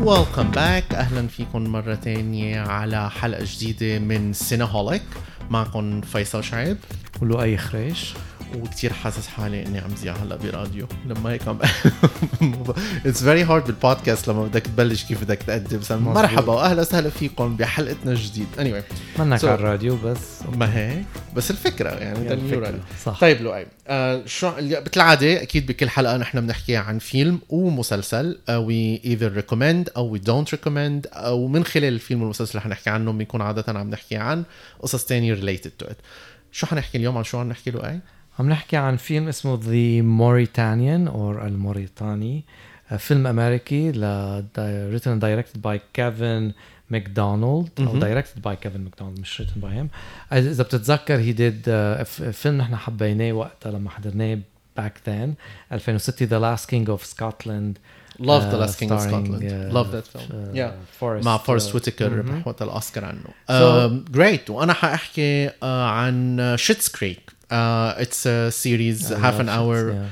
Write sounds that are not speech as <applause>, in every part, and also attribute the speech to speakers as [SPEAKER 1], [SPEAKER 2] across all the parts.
[SPEAKER 1] welcome back أهلا فيكم مرة تانية على حلقة جديدة من سينهوليك معكم فيصل شعيب.
[SPEAKER 2] ولؤي خريش.
[SPEAKER 1] وكتير حاسس حالي إني عم ذيع هلأ براديو. لما هيك عم it's very hard بالبودكاست لما بدك تبلش كيف بدك تقدم مرحبا وأهلا وسهلا فيكم بحلقتنا الجديد. اني anyway.
[SPEAKER 2] منك so, على الراديو بس.
[SPEAKER 1] ما هيك بس الفكرة يعني
[SPEAKER 2] الفكرة. صح.
[SPEAKER 1] طيب لؤي آه شو بالعادة أكيد بكل حلقة نحن بنحكي عن فيلم ومسلسل we either recommend أو we don't recommend أو من خلال الفيلم والمسلسل اللي حنحكي عنهم بنكون عادة عم نحكي عن قصص تانية related to it شو حنحكي اليوم؟ عن شو عم نحكي لؤي؟
[SPEAKER 2] عم نحكي عن فيلم اسمه The Mauritanian أو الموريتاني فيلم أمريكي ل written directed by كيفن ماكدونالد أو directed by كيفن ماكدونالد مش written by him اذا بتتذكر هي آه، did فيلم نحن حبيناه وقتها لما حضرناه back then 2006 The Last King of Scotland
[SPEAKER 1] Love uh, The Last King of Scotland. Uh, Love that film. Uh, yeah. Forrest, مع فورست ويتكر ربح وقت الأوسكار عنه. So, uh, great وأنا حأحكي uh, عن Schitt's Creek it's series half an hour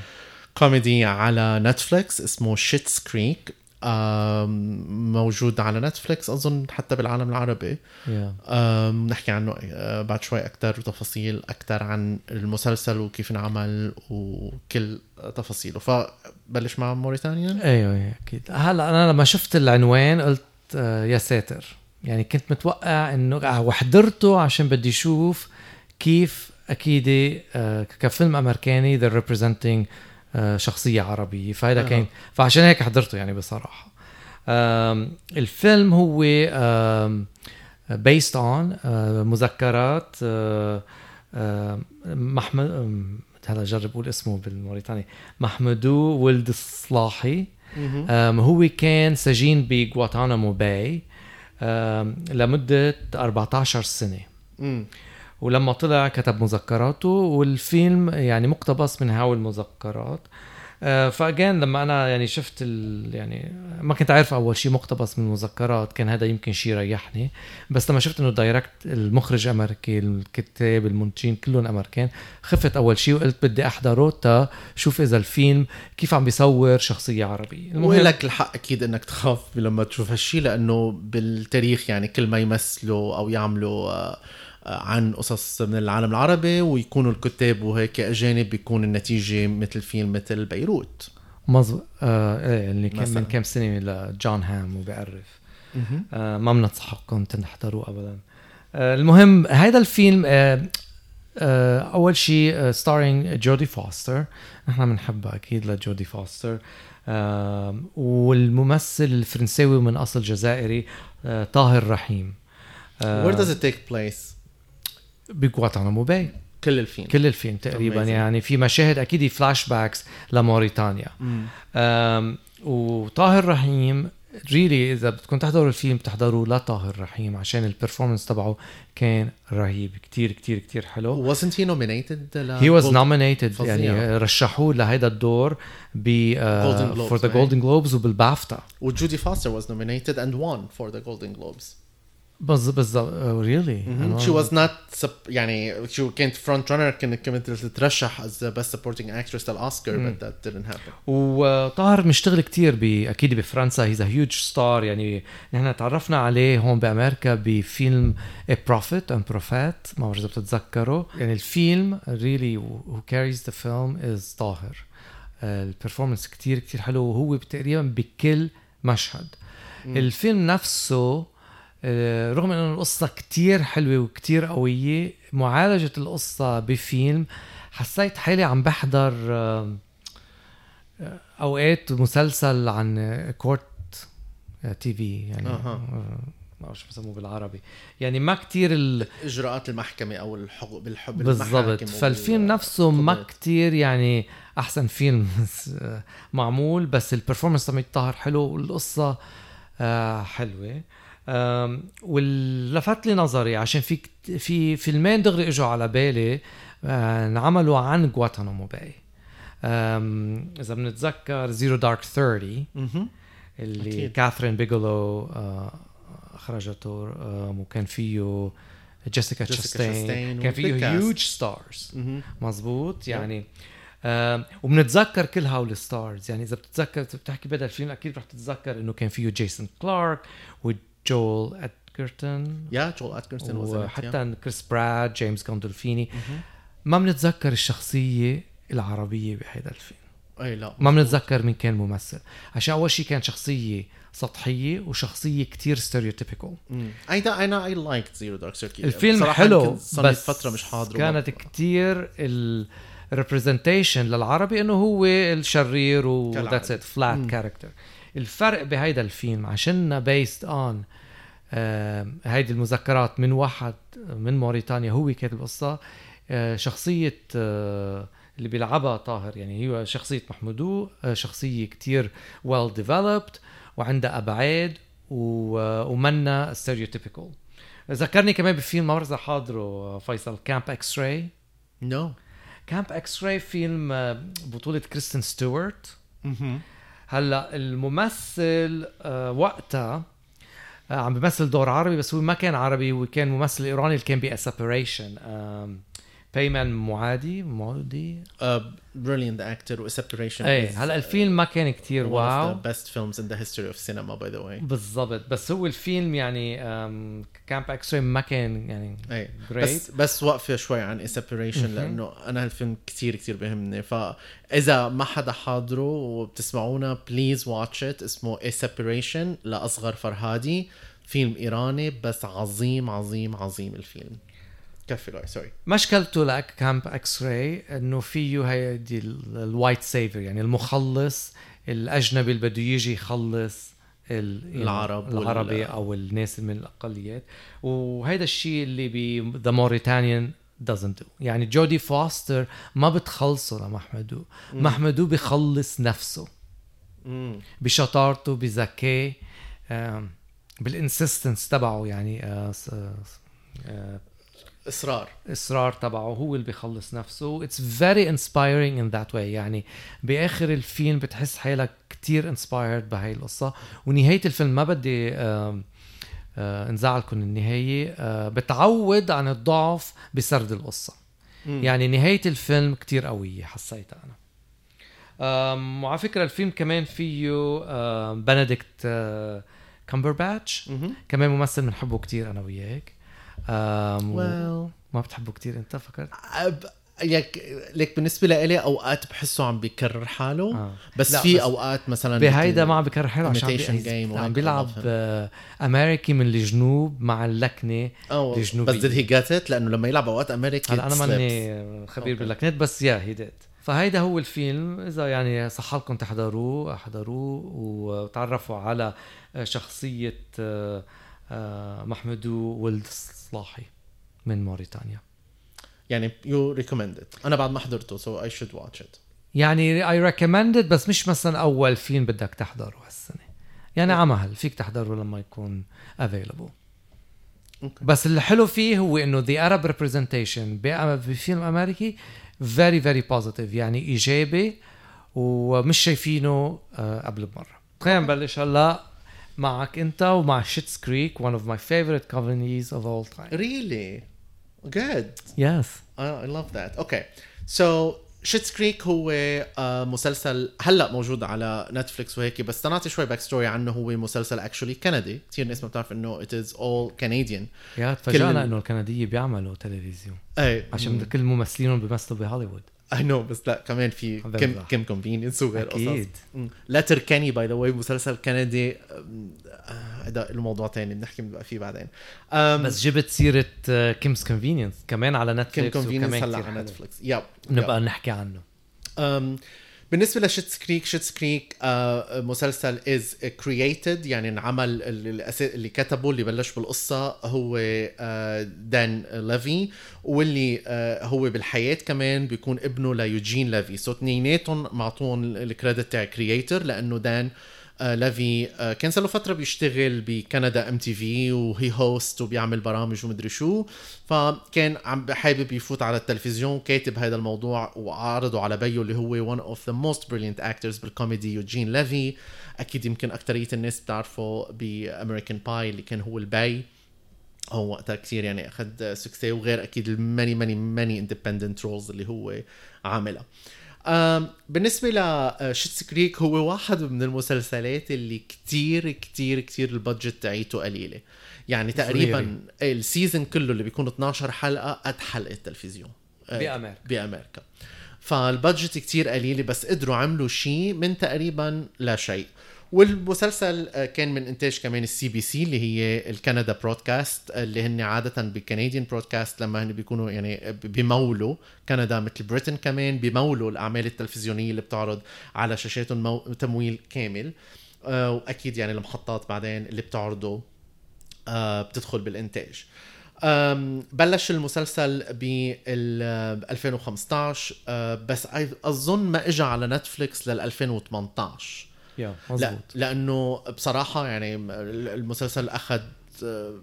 [SPEAKER 1] comedy على نتفليكس اسمه Schitt's Creek موجود على نتفليكس أظن حتى بالعالم العربي.
[SPEAKER 2] Yeah.
[SPEAKER 1] نحكي عنه بعد شوي أكثر وتفاصيل أكثر عن المسلسل وكيف انعمل وكل تفاصيله. فبلش مع موريتانيا؟
[SPEAKER 2] أيوه أيوه أكيد. هلا أنا لما شفت العنوان قلت يا ساتر. يعني كنت متوقع إنه وحضرته عشان بدي أشوف كيف أكيد كفيلم أمريكاني they're representing شخصية عربية. فهذا كان فعشان هيك حضرته يعني بصراحة. الفيلم هو based on مذكرات محمد هلا جرب أقول اسمه بالموريتاني. محمدو ولد الصلاحي هو كان سجين بغوانتانامو Bay لمدة 14 سنة. ولما طلع كتب مذكراته والفيلم يعني مقتبس من هاو المذكرات. آه فأجين لما أنا يعني شفت يعني ما كنت عارف أول شيء مقتبس من المذكرات كان هذا يمكن شيء يريحني. بس لما شفت إنه direct المخرج أمريكي الكتاب المنتجين كلهم أمريكان خفت أول شيء وقلت بدي أحضره تا شوف إذا الفيلم كيف عم بيصور شخصية عربية.
[SPEAKER 1] المهم لك الحق أكيد إنك تخاف لما تشوف هالشيء لأنه بالتاريخ يعني كل ما يمثلوا أو يعملوا آه عن قصص من العالم العربي ويكونوا الكتاب وهيك أجانب بيكون النتيجة مثل فيلم مثل بيروت.
[SPEAKER 2] مظبوط آه إيه اللي كان من كم سنة لجون هام وبيعرف. آه ما بننصحكم تحضروه ابدا. آه المهم هذا الفيلم آه آه أول شيء starring جودي فوستر نحن بنحبها أكيد لجودي فوستر. آه والممثل الفرنساوي من أصل جزائري آه طاهر رحيم.
[SPEAKER 1] آه Where does it take place?
[SPEAKER 2] بغوانتانامو Bay
[SPEAKER 1] كل الفيلم
[SPEAKER 2] كل الفيلم تقريبا Amazing. يعني في مشاهد أكيد flashbacks لموريتانيا. وطاهر رحيم really إذا بدكم تحضروا الفيلم تحضروا لطاهر رحيم عشان ال performance تبعه كان رهيب. كتير كتير كتير حلو.
[SPEAKER 1] Wasn't he nominated
[SPEAKER 2] he was nominated يعني رشحوه لهيدا الدور ب uh, for the Golden Globes وبالبافتا
[SPEAKER 1] وجودي فوستر was nominated and won for the Golden Globes.
[SPEAKER 2] بالضبط really
[SPEAKER 1] she was not يعني she كانت front runner كانت كانت تترشح as best supporting actress للاوسكار بس that didn't happen.
[SPEAKER 2] وطاهر مشتغل كتير ب أكيد بفرنسا. he's huge star يعني نحن تعرفنا عليه هون بأمريكا بفيلم A Prophet, Un Prophète. ما بعرف إذا بتتذكروا. يعني الفيلم really هو carries the film is طاهر. ال performance كتير كتير حلو. وهو تقريبا بكل مشهد. الفيلم نفسه رغم إنه القصة كتير حلوة وكتير قوية معالجة القصة بفيلم حسيت حالي عم بحضر أوقات مسلسل عن Court TV يعني أه. ما بعرف شو بسموه بالعربي. يعني ما كتير ال...
[SPEAKER 1] إجراءات المحكمة أو الحقوق بالحب
[SPEAKER 2] بالضبط. فالفيلم نفسه ما كتير يعني أحسن فيلم <laughs> معمول بس ال performance تبع طاهر حلو والقصة حلوة. واللي لفت لي نظري عشان في في فيلمين دغري إجوا على بالي انعملوا عن جوانتانامو Bay إذا بنتذكر Zero Dark 30 اللي أكيد. كاثرين بيجلو أخرجته وكان فيه جيسيكا تشاستين كان فيه huge stars مزبوط يعني آه وبنتذكر كل هول ال stars يعني إذا بتتذكر بتحكي بدأ الفيلم أكيد رح تتذكر إنه كان فيه جيسون كلارك وجول ادجرتون
[SPEAKER 1] يا جول ادجرتون
[SPEAKER 2] وحتى كريس براد جيمس جوندولفيني ما بنتذكر الشخصية العربية بهذا الفيلم.
[SPEAKER 1] إي لا.
[SPEAKER 2] ما بنتذكر مين كان ممثل عشان أول شيء كان شخصية سطحية وشخصية كتير stereotypical
[SPEAKER 1] اي أنا I like Zero Dark Thirty
[SPEAKER 2] الفيلم حلو
[SPEAKER 1] بس فترة مش حاضره
[SPEAKER 2] كانت كتير ال representation للعربي إنه هو الشرير و that's it flat character الفرق بهيدا الفيلم عشان based on هيدي المذكرات من واحد من موريتانيا هو كاتب القصة. آه شخصية آه اللي بيلعبها طاهر يعني هي شخصية محمودو آه، شخصية كتير well developed وعندها أبعاد ومنا stereotypical ذكرني كمان بفيلم ما بعرف حاضره فيصل كامب إكس راي
[SPEAKER 1] نو
[SPEAKER 2] كامب إكس راي فيلم بطولة كريستين ستيوارت. هلا الممثل آه، وقتها عم بمثل دور عربي بس هو ما كان عربي هو كان ممثل إيراني اللي كان ب A Separation بيمان معادي معودي
[SPEAKER 1] brilliant أكتر و Separation
[SPEAKER 2] اي هلأ الفيلم ما كان كتير واو.
[SPEAKER 1] بيست فيلمز ان ذا هيستوري اوف سينما باي ذا واي
[SPEAKER 2] بالضبط. بس هو الفيلم يعني كامب إكس ما كان يعني
[SPEAKER 1] اي بس بس وقفه شوي عن Separation لأنه أنا هالفيلم كثير كثير بهمني. فاذا ما حدا حاضره وبتسمعونا please watch it اسمه A Separation لأصغر فرهادي. فيلم إيراني بس عظيم عظيم عظيم الفيلم. كفي لاي sorry
[SPEAKER 2] مشكلته لك كامب إكس راي انه فيه هيدي ال white savior يعني المخلص الأجنبي اللي بده يجي يخلص
[SPEAKER 1] العرب
[SPEAKER 2] العربي أو الناس من الأقليات. وهذا الشيء اللي ب The Mauritanian doesn't do. يعني جودي فاستر ما بتخلصه لمحمدو محمدو بخلص نفسه.
[SPEAKER 1] مم.
[SPEAKER 2] بشطارته بذكاء بال insistence تبعه يعني آه، آه،
[SPEAKER 1] إصرار.
[SPEAKER 2] إصرار تبعه هو اللي بيخلص نفسه. it's very inspiring in that way يعني بآخر الفيلم بتحس حالك كتير inspired بهاي القصة. ونهاية الفيلم ما بدي آه آه انزعلكم النهاية. آه بتعود عن الضعف بسرد القصة. م. يعني نهاية الفيلم كتير قوية حسيتها أنا. وعلى فكرة الفيلم كمان فيه بنديكت آه كامبرباتش كمان ممثل بنحبه كتير أنا وياك.
[SPEAKER 1] Well.
[SPEAKER 2] ما بتحبه كتير. انت فكرت؟
[SPEAKER 1] لك ليك بالنسبة لإلي أوقات بحسه عم بيكرر حاله. آه. بس في بس أوقات مثلا
[SPEAKER 2] بهيدا ما عم بيكرر حاله عشان عم بيلعب أمريكي من الجنوب مع اللكنة
[SPEAKER 1] الجنوبية. بس ديد هي جات لأنه لما يلعب أوقات أمريكي
[SPEAKER 2] هلا أنا ماني خبير okay. باللكنات بس يا هي ديد فهيدا هو الفيلم. إذا يعني صح لكم تحضروه احضروه وتعرفوا على شخصية آه، محمدو ولد صلاحي من موريتانيا.
[SPEAKER 1] يعني you recommend أنا بعد ما حضرته so I should watch it
[SPEAKER 2] يعني I recommend بس مش مثلا أول فيلم بدك تحضره هالسنة. يعني على مهل فيك تحضره لما يكون available okay. بس الحلو فيه هو إنه the Arab representation بفيلم أمريكي very very positive يعني إيجابي ومش شايفينه آه، قبل بمرة. خلينا نبلش هلا. معك انت ومع Schitt's Creek one of my favorite comedies of all time.
[SPEAKER 1] Really? Good.
[SPEAKER 2] Yes.
[SPEAKER 1] I, love that. Okay. So Schitt's Creek هو آه، مسلسل هلا موجود على نتفليكس وهيك بس تنعطي شوي back story عنه. هو مسلسل actually كندي. كثير ناس ما بتعرف إنه it is all Canadian
[SPEAKER 2] يا تفاجئنا إنه الكندية بيعملوا تلفزيون.
[SPEAKER 1] اي
[SPEAKER 2] عشان كل ممثلينهم بيمثلوا بهوليوود.
[SPEAKER 1] I know بس لا كمان في Kim's Kim's Convenience وغير أكيد. Letterkenny by the way مسلسل كندي. هذا الموضوع ثاني بنحكي فيه بعدين.
[SPEAKER 2] بس جبت سيرة Kim's Convenience كمان على نتفليكس
[SPEAKER 1] Kim's Convenience هلا على نتفليكس yep
[SPEAKER 2] نبقى نحكي عنه.
[SPEAKER 1] بالنسبة ل Schitt's Creek Schitt's Creek مسلسل is created يعني انعمل اللي كتبه اللي بلش بالقصة هو دان uh, ليفي واللي هو بالحياة كمان بيكون ابنه ليوجين ليفي so اثنيناتهم معطون ال credit تاع creator لأنه دان آه، لافي آه، كان صار له فترة بيشتغل بكندا ام تي في وهي هوست وبيعمل برامج ومدري شو. فكان عم حابب يفوت على التلفزيون كاتب هذا الموضوع وعرضه على بيو اللي هو one of the most brilliant actors بالكوميدي يوجين لافي. أكيد يمكن اكثريه الناس بتعرفه بأمريكان باي اللي كان هو البي هو وقتها كثير يعني أخذ سكسي وغير أكيد الماني ماني ماني اندبندنت رولز اللي هو عاملها بالنسبة ل Schitt's Creek هو واحد من المسلسلات اللي كتير كتير كتير ال budget تاعيته قليلة. يعني تقريبا ال season كله اللي بيكون 12 حلقة قد حلقة تلفزيون
[SPEAKER 2] بأمريكا.
[SPEAKER 1] بأمريكا. فال budget كتير قليلة بس قدروا عملوا شيء من تقريبا لا شيء. والمسلسل آه، كان من إنتاج كمان ال CBC اللي هي ال Canada Broadcast اللي هن عادة بال Canadian Broadcast لما هن بيكونوا يعني بمولوا كندا مثل Britain كمان بمولوا الأعمال التلفزيونية اللي بتعرض على شاشاتهم مو... تمويل كامل. آه، وأكيد يعني المحطات بعدين اللي بتعرضه آه، بتدخل بالإنتاج. بلش المسلسل ب 2015 بس أظن ما اجى على نتفليكس لل 2018 لا لأنه بصراحة يعني المسلسل أخذ آه،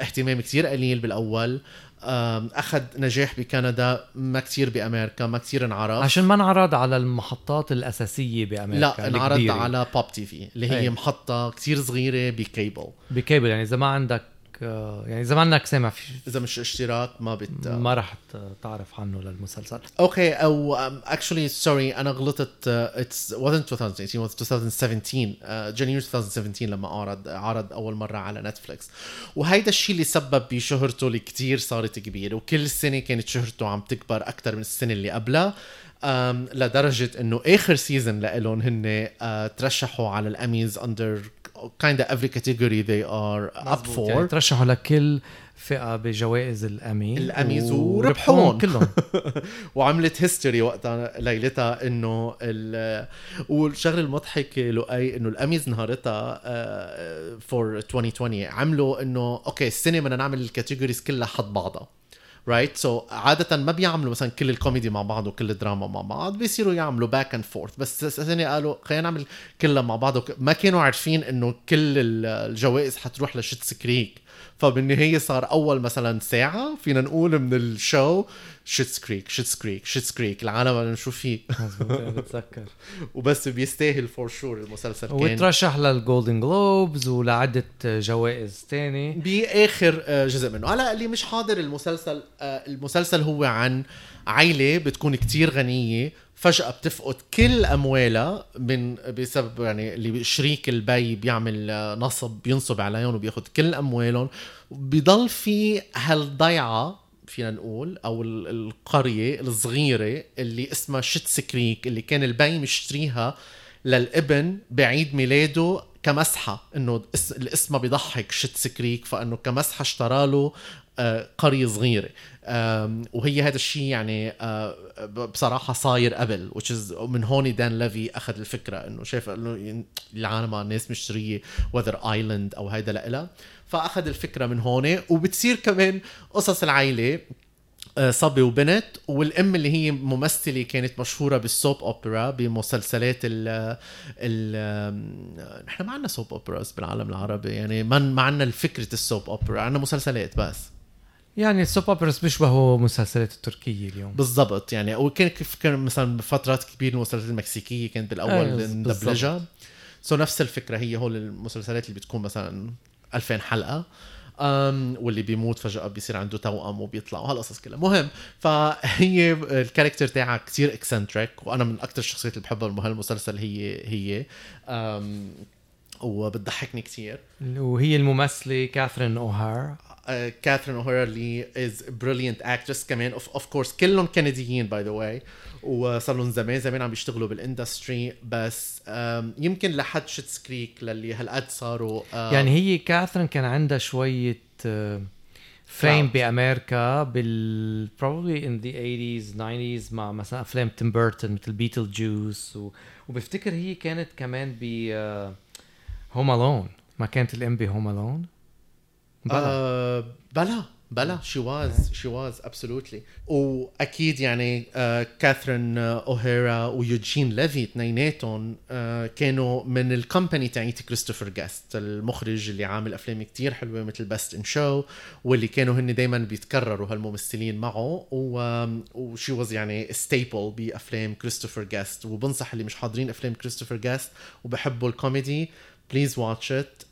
[SPEAKER 1] اهتمام كثير قليل بالأول أخذ نجاح بكندا ما كثير بأمريكا ما كثير انعرف.
[SPEAKER 2] عشان ما انعرض على المحطات الأساسية بأمريكا
[SPEAKER 1] لا انعرض على بوب تي في اللي هي أي. محطة كثير صغيرة بكيبل.
[SPEAKER 2] بكيبل يعني إذا ما عندك يعني إذا ما عندك سامع في
[SPEAKER 1] إذا مش اشتراك ما بت
[SPEAKER 2] ما راح تعرف عنه للمسلسل.
[SPEAKER 1] أوكي أو اكشلي سوري أنا غلطت اتس wasn't 2018 was 2017 جانيوري 2017 لما عرض عرض أول مرة على نتفليكس وهيدا الشيء اللي سبب بشهرته اللي كتير صارت كبيرة وكل سنة كانت شهرته عم تكبر أكثر من السنة اللي قبلها um, لدرجة إنه آخر season لهم هن uh, ترشحوا على ال Emmys under kind of every category they are up for يعني
[SPEAKER 2] ترشحوا لكل فئة بجوائز ال
[SPEAKER 1] Emmy ال Emmys وربحون كلهم. <laughs> وعملت history وقتها ليلتها إنه والشغله المضحكه لؤي إنه الأميز نهارتها for uh, 2020 عملوا إنه okay السنة بدنا نعمل ال categories كلها حد بعضها. right? سو عاده ما بيعملوا مثلا كل الكوميدي مع بعض وكل الدراما مع بعض بيصيروا يعملوا back and forth بس السنة قالوا خلينا نعمل كلها مع بعض. ما كانوا عارفين إنه كل الجوائز حتروح ل Schitt's Creek فبالنهاية صار أول مثلا ساعة فينا نقول من ال show Schitt's Creek Schitt's Creek Schitt's Creek العالم بدنا نشوف فيه؟ بتذكر. <laughs> وبس بيستاهل for sure المسلسل كان.
[SPEAKER 2] وترشح لل Golden Globes ولعدة جوائز تاني.
[SPEAKER 1] بآخر آه، جزء منه. هلا اللي مش حاضر المسلسل آه، المسلسل هو عن عائله بتكون كتير غنية فجأة بتفقد كل أموالها من بسبب يعني اللي شريك البي بيعمل نصب بينصب عليهم وبياخد كل أموالهم. بضل في هالضيعة فينا نقول أو القرية الصغيرة اللي اسمها Schitt's Creek اللي كان البي مشتريها للابن بعيد ميلاده كمزحة إنه الاسم بيضحك Schitt's Creek فإنه كمزحة اشترى له آه، قرية صغيرة. وهي هذا الشيء يعني آه، بصراحة صاير قبل is من هون دان ليفي أخذ الفكرة إنه شايف إنه العالم الناس مشترية another island أو هيدا لإلها فأخذ الفكرة من هون وبتصير كمان قصص العائله صبي وبنت والأم اللي هي ممثلة كانت مشهورة بال soap opera بمسلسلات ال ال نحن ما عندنا soap operas بالعالم العربي يعني ما ما عندنا فكره ال soap opera عندنا مسلسلات بس.
[SPEAKER 2] يعني ال soap operas بيشبهوا مسلسلات التركية اليوم.
[SPEAKER 1] بالضبط يعني وكان كيف كان مثلا بفترات كبيرة المسلسلات المكسيكية كانت بالأول مدبلجه so نفس الفكرة هي هول المسلسلات اللي بتكون مثلا 2000 حلقة. واللي بيموت فجأة بيصير عنده توأم وبيطلع وهالقصص كلها. مهم. فهي ال character تاعها كتير eccentric وأنا من أكثر الشخصيات اللي بحبها بهالمسلسل هي هي. وبتضحكني كثير
[SPEAKER 2] وهي الممثلة كاثرين اوهار
[SPEAKER 1] كاثرين اوهار اللي is brilliant actress كمان. of of course كلهم كنديين by the way وصار لهم زمان زمان عم بيشتغلوا بال industry بس يمكن لحد Schitt's Creek للي هالقد صاروا
[SPEAKER 2] يعني هي كاثرين كان عندها شوية fame بأمريكا بال probably in the 80s 90s مع مثلا أفلام تيم بيرتون مثل Beetlejuice و... وبفتكر هي كانت كمان ب Home Alone ما كانت الام ب Home Alone
[SPEAKER 1] بلا. بلا. بلا she was she was absolutely وأكيد يعني آه كاثرين اوهارا ويوجين ليفي اثنيناتهم آه كانوا من ال company تاعيت كريستوفر جست المخرج اللي عامل أفلام كتير حلوة مثل Best in Show واللي كانوا هن دائما بيتكرروا هالممثلين معه. و she was يعني staple بأفلام كريستوفر جاست وبنصح اللي مش حاضرين أفلام كريستوفر جاست وبحبوا ال comedy. please watch it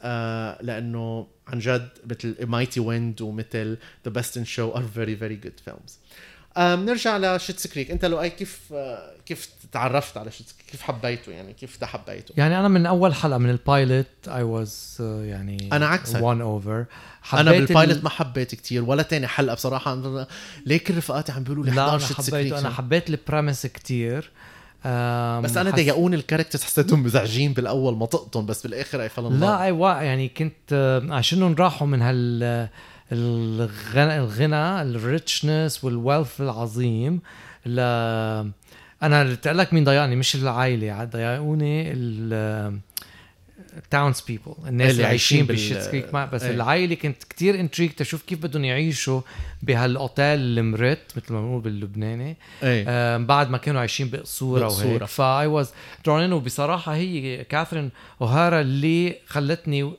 [SPEAKER 1] لأنه عن جد مثل Mighty Wind ومثل the Best in Show are very very good films بنرجع ل Schitt's Creek أنت لو أي كيف كيف تعرفت على Schitt's كيف حبيته يعني؟ كيف ده حبيته؟
[SPEAKER 2] يعني أنا من أول حلقة من ال pilot I was يعني
[SPEAKER 1] أنا عكسك.
[SPEAKER 2] won over
[SPEAKER 1] أنا بالبايلوت ال... ما حبيت كتير ولا تاني حلقة بصراحة. ليك رفقاتي عم بيقولوا لي
[SPEAKER 2] لا أنا حبيته. أنا حبيت البريمس كتير.
[SPEAKER 1] بس أنا ضايقوني الكاركترز حسيتهم مزعجين بالأول منطقتهم بس بالآخر اي فل
[SPEAKER 2] لا أي يعني كنت عشانهم راحوا من هال الغنى الغنى الريتشنس والويلث العظيم ل أنا قلت لك مين ضيعني مش العائلة ضيعوني ال townspeople الناس اللي عايشين بال Schitt's Creek بس إيه. العائلة كنت كتير intrigued تشوف كيف بدهم يعيشوا بهالأوتيل المهرت مثل ما بنقول باللبناني. إيه. آه بعد ما كانوا عايشين بقصوره وهيك. ف I was drawn وبصراحة هي كاثرين اوهارا اللي خلتني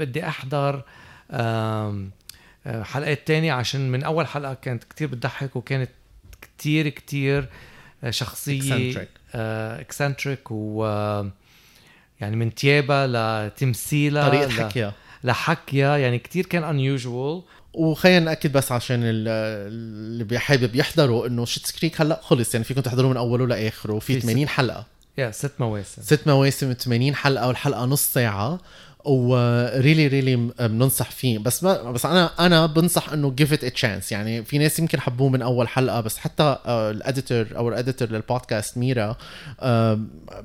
[SPEAKER 2] بدي أحضر آه حلقات تانية عشان من أول حلقة كانت كتير بتضحك وكانت كتير كتير شخصية eccentric uh, و يعني من تيابها لتمثيلها
[SPEAKER 1] طريقة حكيها.
[SPEAKER 2] لحكيها. يعني كتير كان unusual.
[SPEAKER 1] وخلينا نأكد بس عشان اللي بيحابب يحضروا إنه Schitt's Creek هلأ خلص. يعني فيكم تحضروه من أوله لآخره. وفي 80 حلقة.
[SPEAKER 2] يا ست مواسم.
[SPEAKER 1] ست مواسم 80 حلقة والحلقة نص ساعة. و really really بننصح فيه. بس ما بس أنا أنا بنصح إنه give it chance يعني في ناس يمكن حبوه من أول حلقة بس حتى ال editor أو ال editor لل podcast ميرا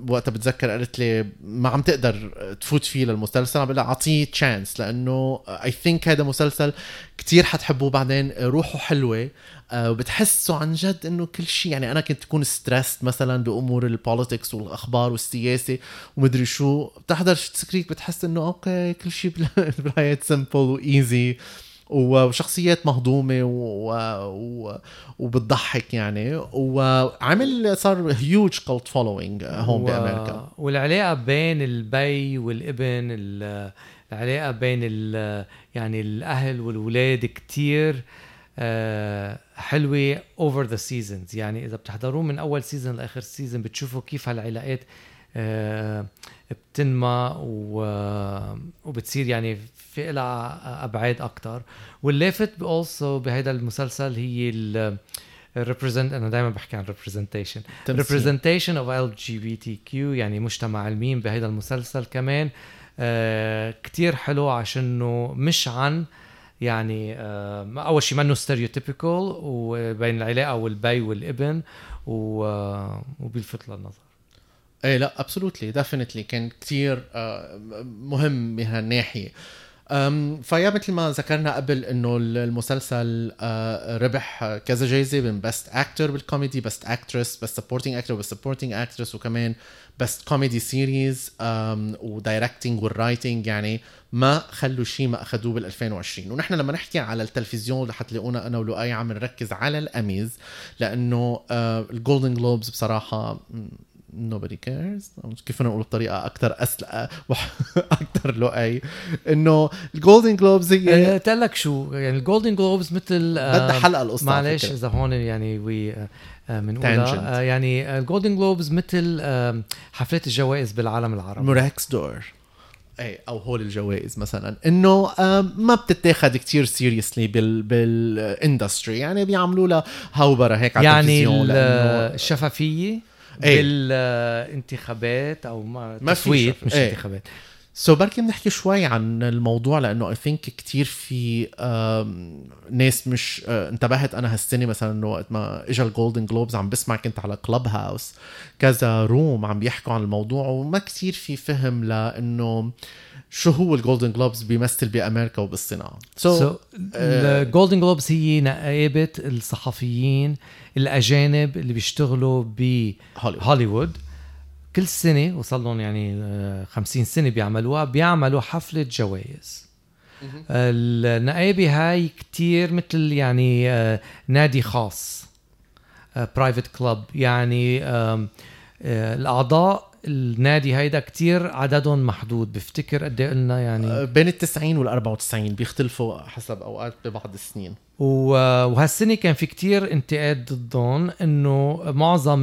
[SPEAKER 1] وقتها بتذكر قالت لي ما عم تقدر تفوت فيه للمسلسل. عم بقول أعطيه chance لأنه I think هذا مسلسل كتير حتحبوه. بعدين روحه حلوة آه، وبتحسوا عن جد إنه كل شيء يعني أنا كنت تكون stressed مثلا بأمور ال politics والأخبار والسياسة ومدري شو. بتحضر Schitt's Creek بتحس إنه okay كل شيء <laughs> بالحياة simple و easy وشخصيات مهضومة و... و... وبتضحك يعني. وعمل صار huge cult following هون و... بأمريكا.
[SPEAKER 2] والعلاقة بين البي والابن العلاقة بين ال... يعني الأهل والولاد كتير آه، حلوة over the seasons يعني إذا بتحضروه من أول season لآخر season بتشوفوا كيف هالعلاقات بتنمى وبتصير يعني في لها أبعاد أكثر واللافت also بهذا المسلسل هي ال represent أنا دائما بحكي عن representation. representation of LGBTQ يعني مجتمع الميم بهذا المسلسل كمان. آه كتير حلو عشانه مش عن يعني آه أول شيء منه stereotypical وبين العلاقه والبي والابن وبيلفت للنظر.
[SPEAKER 1] إيه لا absolutely definitely كان كثير آه مهم بهالناحية. ف yeah مثل ما ذكرنا قبل إنه المسلسل آه، ربح كذا جايزة من best actor بال comedy best actress best supporting actor best supporting actress وكمان best comedy series و directing وال writing يعني ما خلوا شيء ما اخذوه بال 2020 ونحن لما نحكي على التلفزيون رح تلاقونا أنا ولؤي عم نركز على الأميز لأنه ال Golden Globes بصراحة nobody cares. كيف نقول بطريقة أكثر اسلقه <laughs> أكثر لؤي. إنه ال Golden Globes هي
[SPEAKER 2] قلت لك شو يعني ال Golden Globes مثل
[SPEAKER 1] بدها حلقه القصة
[SPEAKER 2] معلش إذا هون يعني we بنقولها يعني ال Golden Globes مثل حفلات الجوائز بالعالم العربي.
[SPEAKER 1] Murex d'Or أو هول الجوائز مثلا. إنه ما بتتاخد كتير seriously بال بال industry يعني بيعملوا لها هوبره هيك على
[SPEAKER 2] يعني الشفافية؟ أيه. بالانتخابات أو ما, تصويت مش أيه. انتخابات
[SPEAKER 1] so so بركي بنحكي شوي عن الموضوع لأنه I think كثير في ناس مش آه، انتبهت. أنا هالسنة مثلا وقت ما اجى ال Golden Globes عم بسمع كنت على Clubhouse كذا room عم بيحكوا عن الموضوع وما كثير في فهم لأنه شو هو الجولدن جلوبز بيمثل بأمريكا وبالصناعة.
[SPEAKER 2] so ال Golden Globes هي نقابة الصحفيين الأجانب اللي بيشتغلوا بهوليوود كل سنة وصل لهم يعني 50 آه، سنة بيعملوها بيعملوا حفلة جوائز. النقابة هاي كتير مثل يعني آه، نادي خاص private آه، club يعني الأعضاء النادي هيدا كتير عددهم محدود. بفتكر قد إيه قلنا يعني
[SPEAKER 1] بين ال 90 وال 94 بيختلفوا حسب أوقات ببعض السنين.
[SPEAKER 2] وهالسنة كان في كتير انتقاد ضدهم إنه معظم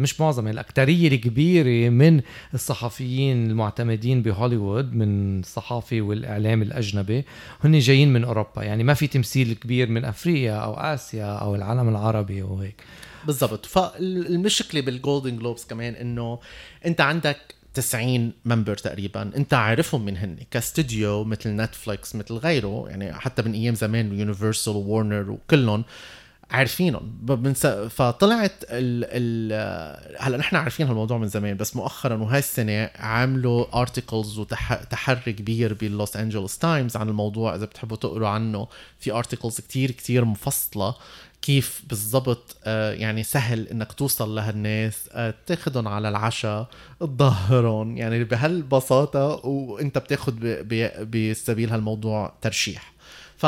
[SPEAKER 2] مش معظم الاكثريه الكبيرة من الصحفيين المعتمدين بهوليوود من الصحافة والإعلام الأجنبي هن جايين من أوروبا. يعني ما في تمثيل كبير من أفريقيا أو آسيا أو العالم العربي وهيك
[SPEAKER 1] بالضبط. فالمشكلة بال Golden Globes كمان إنه أنت عندك 90 member تقريبا. أنت عارفهم من هن كاستوديو مثل نتفليكس مثل غيره يعني حتى من أيام زمان يونيفرسال وورنر وكلهم. عارفينهم. فطلعت ال ال هلا نحن عارفين هالموضوع من زمان بس مؤخرا وهاي السنة عملوا articles وتحري كبير باللوس انجلوس تايمز عن الموضوع إذا بتحبوا تقروا عنه. في articles كتير كتير مفصلة كيف بالضبط آه، يعني سهل إنك توصل لهالناس آه، تاخدهم على العشاء تظهرهم. يعني بهالبساطة وإنت بتاخد بسبيل هالموضوع ترشيح. ف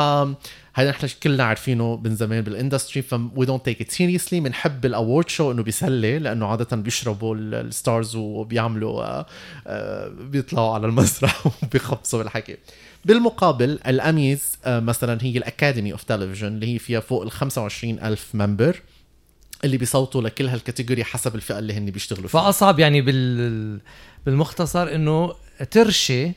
[SPEAKER 1] هذا نحن كلنا عارفينه من زمان بال industry ف we don't take it seriously بنحب ال award show إنه بيسلي لأنه عادة بيشربوا ال stars وبيعملوا آه، بيطلعوا على المسرح <laughs> وبيخبصوا بالحكي. بالمقابل الأميز آه، مثلا هي ال Academy of Television اللي هي فيها فوق ال 25 ألف member اللي بيصوتوا لكل هال category حسب الفئة اللي هن بيشتغلوا
[SPEAKER 2] فيها. فأصعب يعني بال بالمختصر إنه ترشي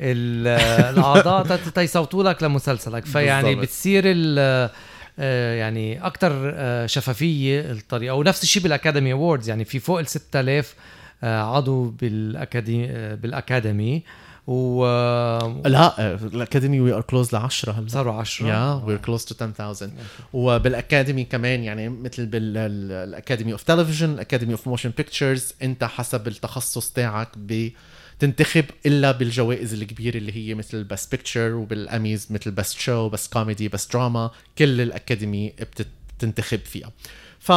[SPEAKER 2] <laughs> الأعضاء تيصوتوا لك لمسلسلك فيعني بتصير ال آه، يعني أكثر آه، شفافية الطريقة ونفس الشيء بال Academy Awards يعني في فوق ال 6000 عضو بال Academy بال Academy. و
[SPEAKER 1] لا ال Academy we are close ل 10 هلا.
[SPEAKER 2] صاروا 10
[SPEAKER 1] yeah we are close to 10000 وبال Academy كمان يعني مثل بال Academy of Television ال Academy of Motion Pictures أنت حسب التخصص تاعك ب تنتخب إلا بالجوائز الكبيرة اللي هي مثل best picture وبال Emmys مثل best show best comedy best drama كل ال Academy بتنتخب فيها. ف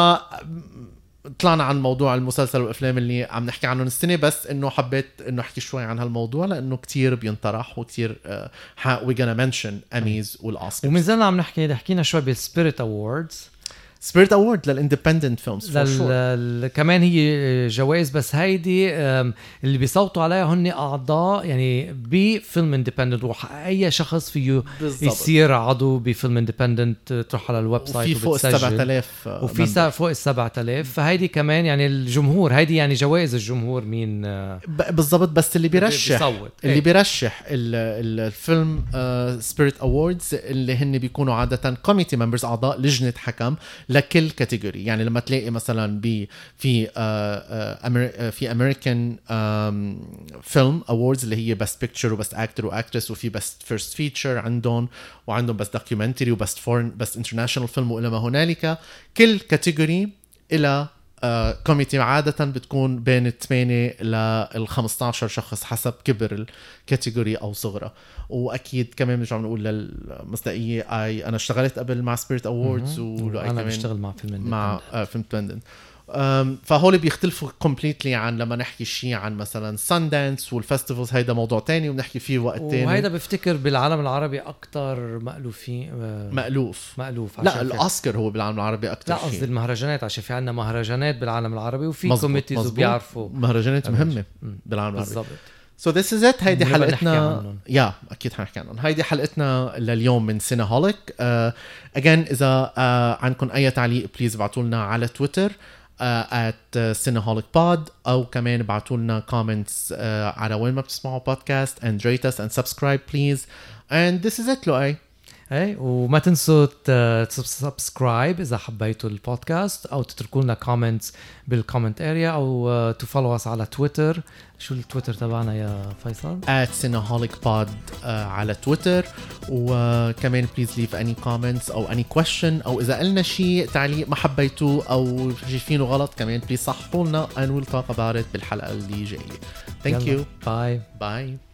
[SPEAKER 1] طلعنا عن موضوع المسلسل والأفلام اللي عم نحكي عنهم السنة بس إنه حبيت إنه أحكي شوي عن هالموضوع لأنه كتير بينطرح وكتير we gonna mention Emmys وال Oscars
[SPEAKER 2] ومن زلنا عم نحكي حكينا شوي بال
[SPEAKER 1] Spirit Awards Spirit Award
[SPEAKER 2] لل independent films. كمان هي جوائز بس هيدي اللي بيصوتوا عليها هن أعضاء يعني ب Film Independent وأي شخص فيه بالزبط. يصير عضو ب Film Independent تروح على الويب سايت
[SPEAKER 1] وفي فوق ال 7000
[SPEAKER 2] وفي فوق ال 7000 فهيدي كمان يعني الجمهور هيدي يعني جوائز الجمهور مين
[SPEAKER 1] بالضبط بس اللي بيرشح بيصوت. اللي إيه. بيرشح الفيلم Spirit Awards اللي هن بيكونوا عادة committee members أعضاء لجنة حكم لكل category. يعني لما تلاقي مثلا ب في آه، آه، في American film awards اللي هي best picture و best actor و actress وفي best first feature عندهم وعندهم best documentary و best foreign best international film وإلى ما هنالك. كل category إلى committee عادة بتكون بين 8 لل 15 شخص حسب كبر ال category أو صغره. وأكيد كمان بنرجع بنقول للمصداقية اي أنا اشتغلت قبل مع Spirit Awards
[SPEAKER 2] وأنا بشتغل مع فيلم
[SPEAKER 1] مع فيلم فهول بيختلفوا completely عن لما نحكي شيء عن مثلا ساندانس وال festivals هيدا موضوع تاني وبنحكي فيه وقت تاني.
[SPEAKER 2] وهيدا بفتكر بالعالم العربي أكثر مألوفين
[SPEAKER 1] مألوف.
[SPEAKER 2] مألوف
[SPEAKER 1] لا الاوسكار هو بالعالم العربي أكثر
[SPEAKER 2] لا قصدي المهرجانات عشان في عندنا مهرجانات بالعالم العربي وفي committees وبيعرفوا.
[SPEAKER 1] مهرجانات مهمة بالعالم العربي. بالضبط. so this is it هيدي حلقتنا يا أكيد حنحكي عنهم. هيدي حلقتنا لليوم من سينهوليك again uh, إذا uh, عندكم أي تعليق please ابعتوا لنا على تويتر at سينهوليك بود أو كمان ابعتوا لنا comments uh, على وين ما بتسمعوا بودكاست and rate us and subscribe please. And this is it لؤي
[SPEAKER 2] اي وما تنسوا ت subscribe إذا حبيتوا البودكاست أو تتركوا لنا comments بال comment area أو ت follow us على تويتر شو التويتر تبعنا يا فيصل؟
[SPEAKER 1] @cineholicpod uh, على تويتر وكمان please leave any comments أو any question أو إذا قلنا شيء تعليق ما حبيتوه أو شايفينه غلط كمان please صححوا لنا and we'll talk about it بالحلقة اللي جاية. Thank you.
[SPEAKER 2] Bye.
[SPEAKER 1] Bye.